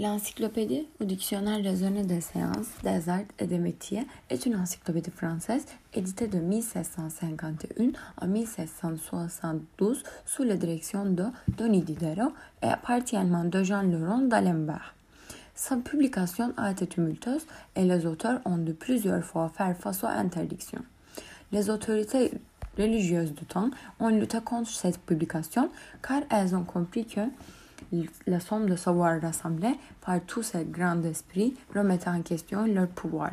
L'encyclopédie ou dictionnaire des sciences, des arts et des métiers est une encyclopédie française éditée de 1751 à 1772 sous la direction de Denis Diderot et partiellement de Jean-Laurent d'Alembert. Sa publication a été tumultueuse et les auteurs ont dû plusieurs fois faire face aux interdictions. Les autorités religieuses du temps ont lutté contre cette publication car elles ont compris que la somme de savoir rassemblés par tous ces grands esprits remettait en question leur pouvoir.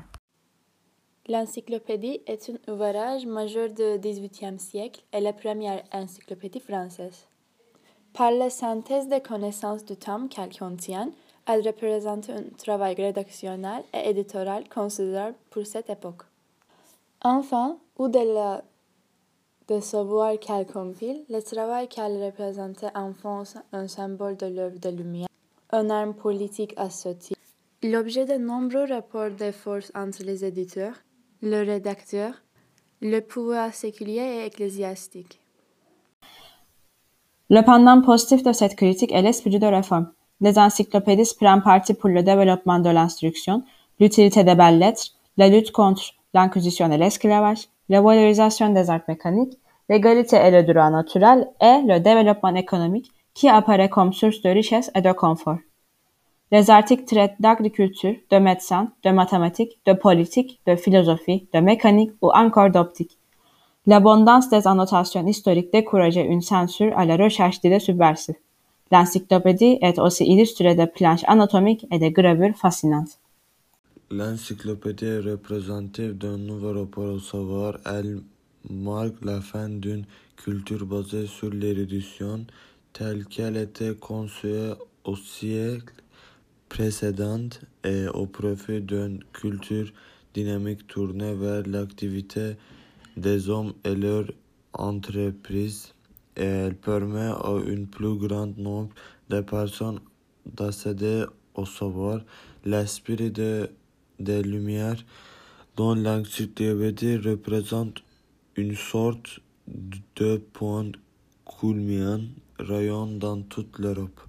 L'encyclopédie est un ouvrage majeur du XVIIIe siècle et la première encyclopédie française. Par la synthèse des connaissances du temps qu'elle contient, elle représente un travail rédactionnel et éditorial considérable pour cette époque. Enfin, au-delà de savoir qu'elle compile, le travail qu'elle représente enfonce un symbole de l'œuvre de lumière, un arme politique à ce titre. L'objet de nombreux rapports de force entre les éditeurs, le rédacteur, le pouvoir séculier et ecclésiastique. Le pendant positif de cette critique est l'esprit de réforme. Les encyclopédistes prennent parti pour le développement de l'instruction, l'utilité des belles lettres, la lutte contre l'inquisition et l'esclavage, la des arts mécaniques, l'égalité et le droit naturel et le développement économique qui apparaît comme source de richesse et de confort. Les articles traitent d'agriculture, de médecine, de mathématiques, de politique, de philosophie, de mécanique ou encore d'optique. L'abondance des annotations historiques décourageait une censure à la recherche d'idées subversives. L'encyclopédie est aussi illustrée de planches anatomiques et de gravures fascinantes. L'encyclopédie représentative d'un nouveau rapport au savoir. Elle marque la fin d'une culture basée sur l'érudition telle qu'elle était conçue au siècle précédent et au profit d'une culture dynamique tournée vers l'activité des hommes et leur entreprise et elle permet à un plus grand nombre de personnes d'accéder au savoir. L'esprit de des Lumières, dont l'encyclopédie représente une sorte de point culminant rayonnant dans toute l'Europe.